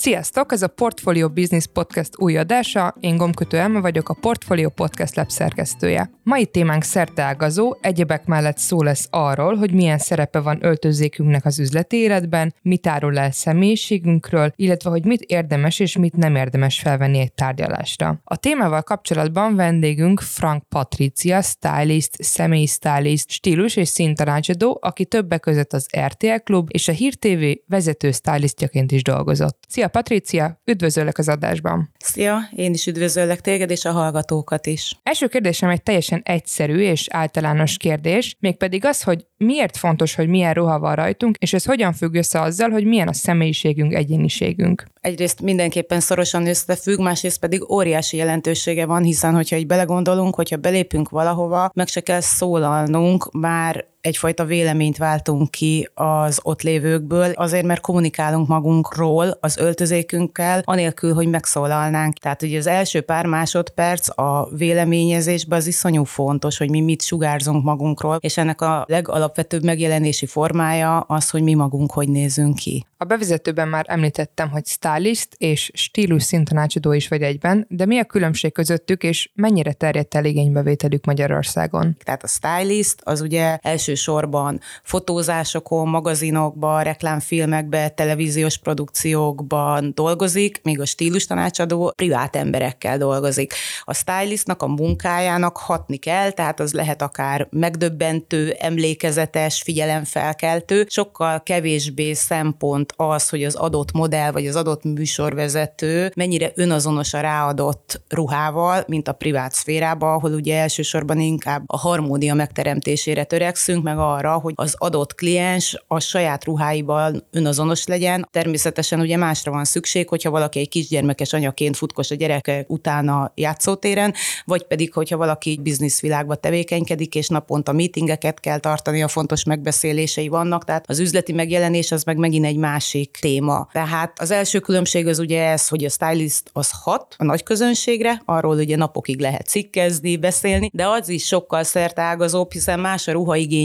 Sziasztok! Ez a Portfolio Business Podcast új adása. Én Gomkötő Elme vagyok, a Portfolio Podcast Lab szerkesztője. Mai témánk szerteágazó, egyebek mellett szó lesz arról, hogy milyen szerepe van öltözékünknek az üzleti életben, mit árul el személyiségünkről, illetve hogy mit érdemes és mit nem érdemes felvenni egy tárgyalásra. A témával kapcsolatban vendégünk Frank Patricia, stylist, személyi stylist, stílus és színtanácsadó, aki többek között az RTL Klub és a Hír TV vezető stylistjaként is dolgozott. Szia Patricia, üdvözöllek az adásban. Szia, én is üdvözöllek téged és a hallgatókat is. Első kérdésem egy teljesen egyszerű és általános kérdés, mégpedig az, hogy miért fontos, hogy milyen ruha van rajtunk, és ez hogyan függ össze azzal, hogy milyen a személyiségünk, egyéniségünk. Egyrészt mindenképpen szorosan összefügg, másrészt pedig óriási jelentősége van, hiszen hogyha így belegondolunk, hogyha belépünk valahova, meg se kell szólalnunk, már egyfajta véleményt váltunk ki az ott lévőkből, azért mert kommunikálunk magunkról az öltözékünkkel, anélkül, hogy megszólalnánk. Tehát ugye az első pár másodperc a véleményezésben az iszonyú fontos, hogy mi mit sugárzunk magunkról, és ennek a legalapvetőbb megjelenési formája az, hogy mi magunk hogy nézünk ki. A bevezetőben már említettem, hogy stylist és stílus szintanácsadó is vagy egyben, de mi a különbség közöttük, és mennyire terjedt el igénybevételük Magyarországon? Tehát a stylist az ugye elsősorban fotózásokon, magazinokban, reklámfilmekben, televíziós produkciókban dolgozik, míg a stílus tanácsadó privát emberekkel dolgozik. A stylistnak a munkájának hatni kell, tehát az lehet akár megdöbbentő, emlékezetes, figyelemfelkeltő, sokkal kevésbé szempont az, hogy az adott modell vagy az adott műsorvezető mennyire önazonos a ráadott ruhával, mint a privát szférában, ahol ugye elsősorban inkább a harmónia megteremtésére törekszünk, meg arra, hogy az adott kliens a saját ruháiban önazonos legyen. Természetesen ugye másra van szükség, hogyha valaki egy kisgyermekes anyaként futkos a gyerekek utána játszótéren, vagy pedig, hogyha valaki bizniszvilágba tevékenykedik, és naponta meetingeket kell tartani, a fontos megbeszélései vannak, tehát az üzleti megjelenés az meg megint egy más másik téma. Tehát az első különbség az ugye ez, hogy a stylist az hat a nagy közönségre, arról ugye napokig lehet cikkezni, beszélni, de az is sokkal szertágazóbb, hiszen más a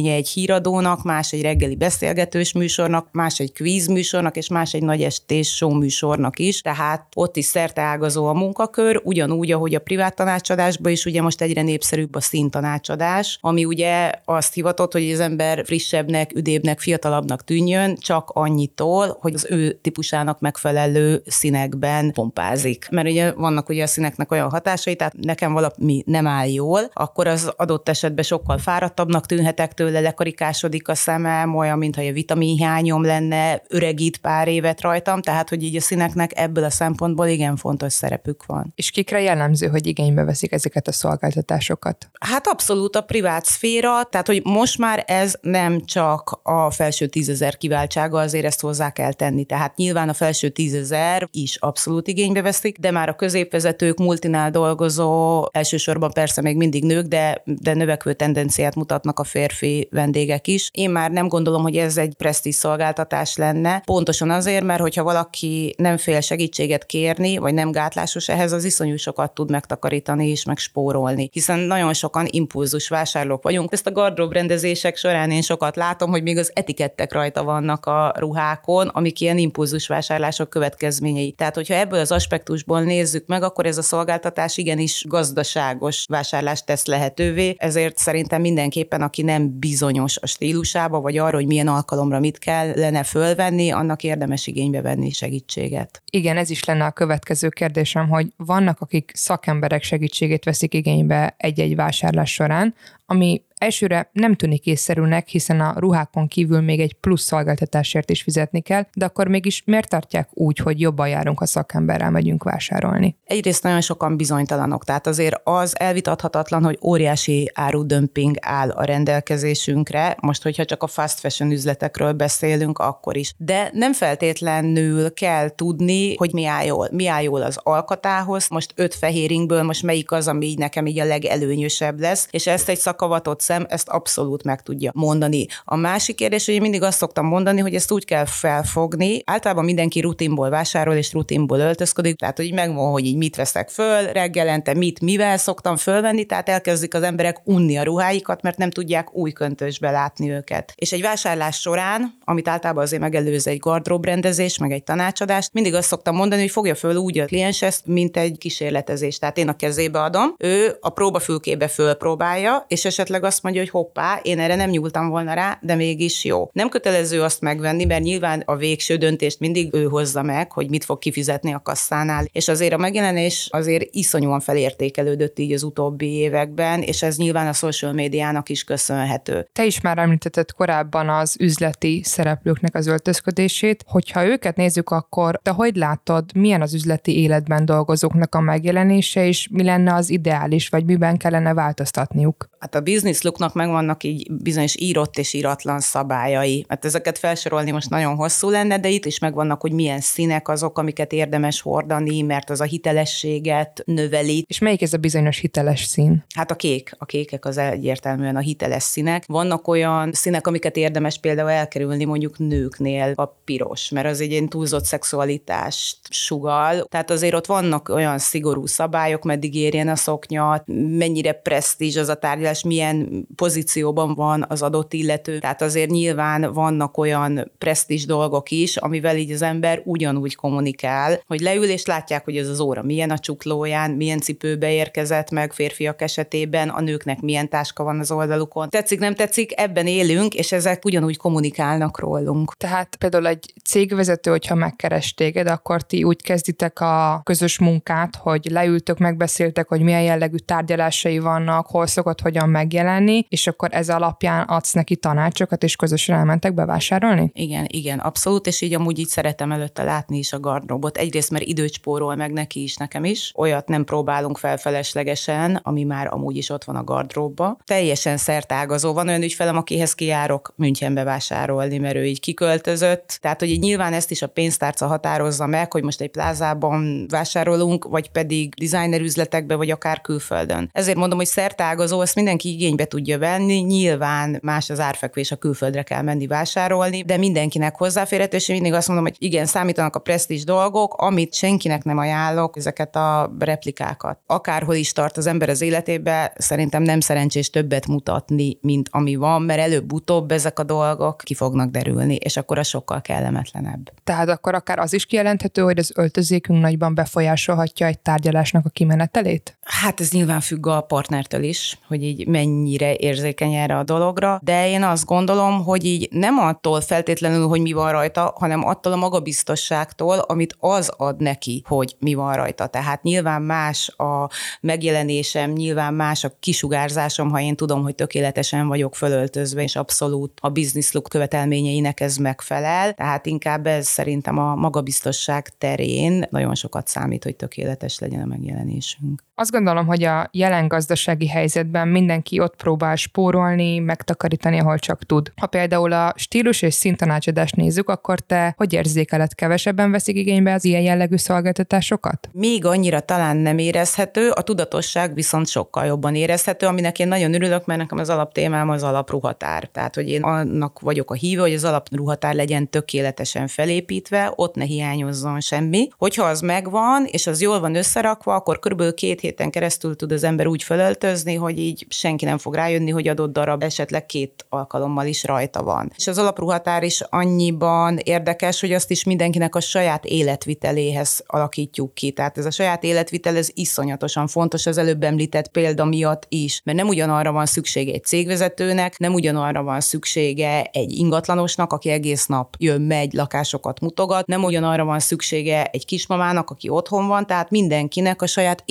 ruhaigénye egy híradónak, más egy reggeli beszélgetős műsornak, más egy kvíz műsornak, és más egy nagy estés show műsornak is. Tehát ott is szerteágazó a munkakör, ugyanúgy, ahogy a privát tanácsadásban is ugye most egyre népszerűbb a színtanácsadás, ami ugye azt hivatott, hogy az ember frissebbnek, üdébbnek, fiatalabbnak tűnjön, csak annyitól, hogy az ő típusának megfelelő színekben pompázik. Mert ugye vannak ugye a színeknek olyan hatásai, tehát nekem valami nem áll jól, akkor az adott esetben sokkal fáradtabbnak tűnhetek tőle, lekarikásodik a szemem, olyan, mintha a vitaminhiányom lenne, öregít pár évet rajtam, tehát hogy így a színeknek ebből a szempontból igen fontos szerepük van. És kikre jellemző, hogy igénybe veszik ezeket a szolgáltatásokat? Hát abszolút a privát szféra, tehát hogy most már ez nem csak a felső tízezer kiváltsága, azért ezt hozzá kell tenni. Tehát nyilván a felső tízezer is abszolút igénybe veszik, de már a középvezetők, multinál dolgozó, elsősorban persze még mindig nők, de, de növekvő tendenciát mutatnak a férfi vendégek is. Én már nem gondolom, hogy ez egy presztízs szolgáltatás lenne, pontosan azért, mert hogyha valaki nem fél segítséget kérni, vagy nem gátlásos ehhez, az iszonyú sokat tud megtakarítani és megspórolni. Hiszen nagyon sokan impulzus vásárlók vagyunk. Ezt a gardrób rendezések során én sokat látom, hogy még az etikettek rajta vannak a ruhákon, amik ilyen impulzus vásárlások következményei. Tehát, hogyha ebből az aspektusból nézzük meg, akkor ez a szolgáltatás igenis gazdaságos vásárlást tesz lehetővé, ezért szerintem mindenképpen, aki nem bizonyos a stílusába, vagy arra, hogy milyen alkalomra mit kellene fölvenni, annak érdemes igénybe venni segítséget. Igen, ez is lenne a következő kérdésem, hogy vannak, akik szakemberek segítségét veszik igénybe egy-egy vásárlás során, ami elsőre nem tűnik észszerűnek, hiszen a ruhákon kívül még egy plusz szolgáltatásért is fizetni kell, de akkor mégis miért tartják úgy, hogy jobban járunk, a szakemberrel megyünk vásárolni? Egyrészt nagyon sokan bizonytalanok, tehát azért az elvitathatatlan, hogy óriási árudömping áll a rendelkezésünkre, most, hogyha csak a fast fashion üzletekről beszélünk, akkor is. De nem feltétlenül kell tudni, hogy mi áll jól. Mi áll jól az alkatához, most öt fehéringből most melyik az, ami így nekem így a legelőnyösebb lesz, és ezt egy szakavatott szem ezt abszolút meg tudja mondani. A másik kérdés, hogy én mindig azt szoktam mondani, hogy ezt úgy kell felfogni. Általában mindenki rutinból vásárol és rutinból öltözködik, tehát hogy megmondom, hogy így mit veszek föl, reggelente mit, mivel szoktam fölvenni, tehát elkezdik az emberek unni a ruháikat, mert nem tudják új köntösbe látni őket. És egy vásárlás során, amit általában azért megelőz egy gardróbrendezés, meg egy tanácsadás, mindig azt szoktam mondani, hogy fogja föl úgy a kliens ezt, mint egy kísérletezés. Tehát én a kezébe adom, ő a próbafülkébe fölpróbálja, és esetleg azt mondja, hogy hoppá, én erre nem nyúltam volna rá, de mégis jó. Nem kötelező azt megvenni, mert nyilván a végső döntést mindig ő hozza meg, hogy mit fog kifizetni a kasszánál. És azért a megjelenés azért iszonyúan felértékelődött így az utóbbi években, és ez nyilván a social médiának is köszönhető. Te is már említetted korábban az üzleti szereplőknek az öltözködését. Hogyha őket nézzük, akkor te hogy látod, milyen az üzleti életben dolgozóknak a megjelenése, és mi lenne az ideális, vagy miben kellene változtatniuk? Hát a business looknak megvannak így bizonyos írott és íratlan szabályai. Hát ezeket felsorolni most nagyon hosszú lenne, de itt is megvannak, hogy milyen színek azok, amiket érdemes hordani, mert az a hitelességet növeli. És melyik ez a bizonyos hiteles szín? Hát a kék. A kékek az egyértelműen a hiteles színek. Vannak olyan színek, amiket érdemes például elkerülni mondjuk nőknél, a piros, mert az egy ilyen túlzott szexualitást sugal. Tehát azért ott vannak olyan szigorú szabályok, meddig érjen a szoknya, mennyire presztízs az a tárgyalás, milyen pozícióban van az adott illető. Tehát azért nyilván vannak olyan presztízs dolgok is, amivel így az ember ugyanúgy kommunikál, hogy leül és látják, hogy ez az óra milyen a csuklóján, milyen cipőbe érkezett meg férfiak esetében, a nőknek milyen táska van az oldalukon. Tetszik, nem tetszik, ebben élünk, és ezek ugyanúgy kommunikálnak rólunk. Tehát például egy cégvezető, hogyha megkeres téged, akkor ti úgy kezditek a közös munkát, hogy leültök, megbeszéltek, hogy milyen jellegű tárgyalásai vannak, hol szokott hogyan megjelenni, és akkor ez alapján adsz neki tanácsokat, és közösen elmentek bevásárolni? Igen, igen, abszolút, és így amúgy így szeretem előtte látni is a gardróbot. Egyrészt, mert időt spórol meg neki is, nekem is. Olyat nem próbálunk fel feleslegesen, ami már amúgy is ott van a gardróbba. Teljesen szertágazó. Van olyan ügyfelem, akihez kijárok Münchenbe vásárolni, mert ő így kiköltözött. Tehát, hogy így nyilván ezt is a pénztárca határozza meg, hogy most egy plázában vásárolunk, vagy pedig designer üzletekbe, vagy akár külföldön. Ezért mondom, hogy szertágazó, ezt mindenki igénybe tudja venni. Nyilván más az árfekvés, a külföldre kell menni vásárolni, de mindenkinek hozzáférhető, és én mindig azt mondom, hogy igen, számítanak a presztízs dolgok, amit senkinek nem ajánlok, ezeket a replikákat. Akárhol is tart az ember az életébe, szerintem nem szerencsés többet mutatni, mint ami van, mert előbb-utóbb ezek a dolgok ki fognak derülni, és akkor a sokkal kellemetlenebb. Tehát akkor akár az is kijelenthető, hogy az öltözékünk nagyban befolyásolhatja egy tárgyalásnak a kimenetelét? Hát ez nyilván függ a partnertől is, hogy így mennyire érzékeny erre a dologra, de én azt gondolom, hogy így nem attól feltétlenül, hogy mi van rajta, hanem attól a magabiztosságtól, amit az ad neki, hogy mi van rajta. Tehát nyilván más a megjelenésem, nyilván más a kisugárzásom, ha én tudom, hogy tökéletesen vagyok fölöltözve, és abszolút a business look követelményeinek ez megfelel. Tehát inkább ez szerintem a magabiztosság terén nagyon sokat számít, hogy tökéletes legyen a megjelenésünk. Azt gondolom, hogy a jelen gazdasági helyzetben mindenki ott próbál spórolni, megtakarítani, ahol csak tud. Ha például a stílus és szintanácsadást nézzük, akkor te hogy érzékeled, kevesebben veszik igénybe az ilyen jellegű szolgáltatásokat? Még annyira talán nem érezhető, a tudatosság viszont sokkal jobban érezhető, aminek én nagyon örülök, mert nekem az alaptémám az alapruhatár. Tehát, hogy én annak vagyok a híve, hogy az alapruhatár legyen tökéletesen felépítve, ott ne hiányozzon semmi. Hogyha az megvan, és az jól van összerakva, akkor körülbelül két héten keresztül tud az ember úgy felöltözni, hogy így senki nem fog rájönni, hogy adott darab esetleg két alkalommal is rajta van. És az alapruhatár is annyiban érdekes, hogy azt is mindenkinek a saját életviteléhez alakítjuk ki. Tehát ez a saját életvitel, ez iszonyatosan fontos az előbb említett példa miatt is, mert nem ugyanarra van szüksége egy cégvezetőnek, nem ugyanarra van szüksége egy ingatlanosnak, aki egész nap jön, megy, lakásokat mutogat, nem ugyanarra van szüksége egy kismamának, aki otthon van, tehát mindenkinek a saját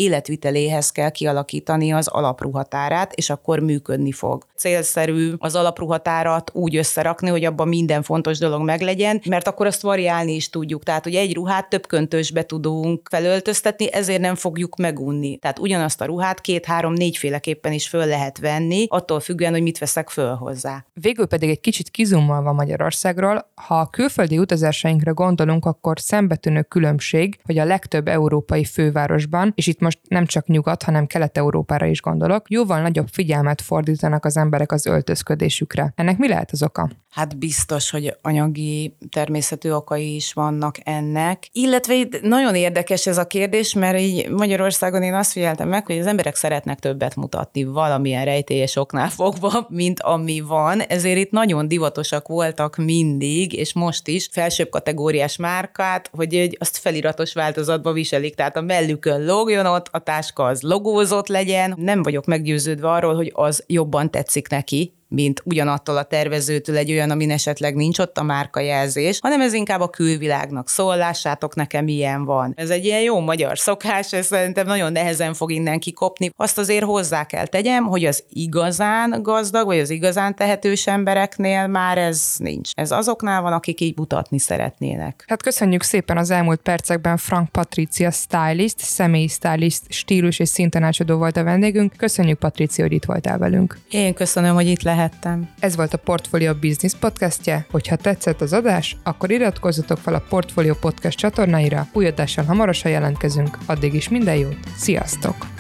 életviteléhez kell kialakítani az alapruhatárát, és akkor működni fog. Célszerű az alapruhatárat úgy összerakni, hogy abban minden fontos dolog meglegyen, mert akkor azt variálni is tudjuk. Tehát, hogy egy ruhát több köntösbe tudunk felöltöztetni, ezért nem fogjuk megunni. Tehát ugyanazt a ruhát két-három-négy féleképpen is föl lehet venni, attól függően, hogy mit veszek föl hozzá. Végül pedig egy kicsit kizumolva Magyarországról, ha a külföldi utazásainkra gondolunk, akkor szembetűnő különbség, hogy a legtöbb európai fővárosban, és itt most nem csak nyugat, hanem Kelet-Európára is gondolok, jóval nagyobb figyelmet fordítanak az emberek az öltözködésükre. Ennek mi lehet az oka? Hát biztos, hogy anyagi természetű okai is vannak ennek. Illetve itt nagyon érdekes ez a kérdés, mert így Magyarországon én azt figyeltem meg, hogy az emberek szeretnek többet mutatni valamilyen rejtélyes oknál fogva, mint ami van, ezért itt nagyon divatosak voltak mindig, és most is felsőbb kategóriás márkát, hogy azt feliratos változatba viselik, tehát a mellükön logjon ott, a táska az logózott legyen. Nem vagyok meggyőződve arról, hogy az jobban tetszik neki, mint ugyanattól a tervezőtől egy olyan, amin esetleg nincs ott a márkajelzés, hanem ez inkább a külvilágnak szól, lássátok nekem ilyen van. Ez egy ilyen jó magyar szokás, ez szerintem nagyon nehezen fog innen kikopni. Azt azért hozzá kell tegyem, hogy az igazán gazdag, vagy az igazán tehetős embereknél már ez nincs. Ez azoknál van, akik így mutatni szeretnének. Hát köszönjük szépen az elmúlt percekben Frank Patricia stylist, személyi stylist, stílus és szintanácsadó volt a vendégünk. Köszönjük Patricia, hogy itt voltál velünk. Én köszönöm, hogy itt lehet lehettem. Ez volt a Portfolio Business podcastje. Hogyha tetszett az adás, akkor iratkozzatok fel a Portfolio Podcast csatornáira. Új adással hamarosan jelentkezünk. Addig is minden jót. Sziasztok!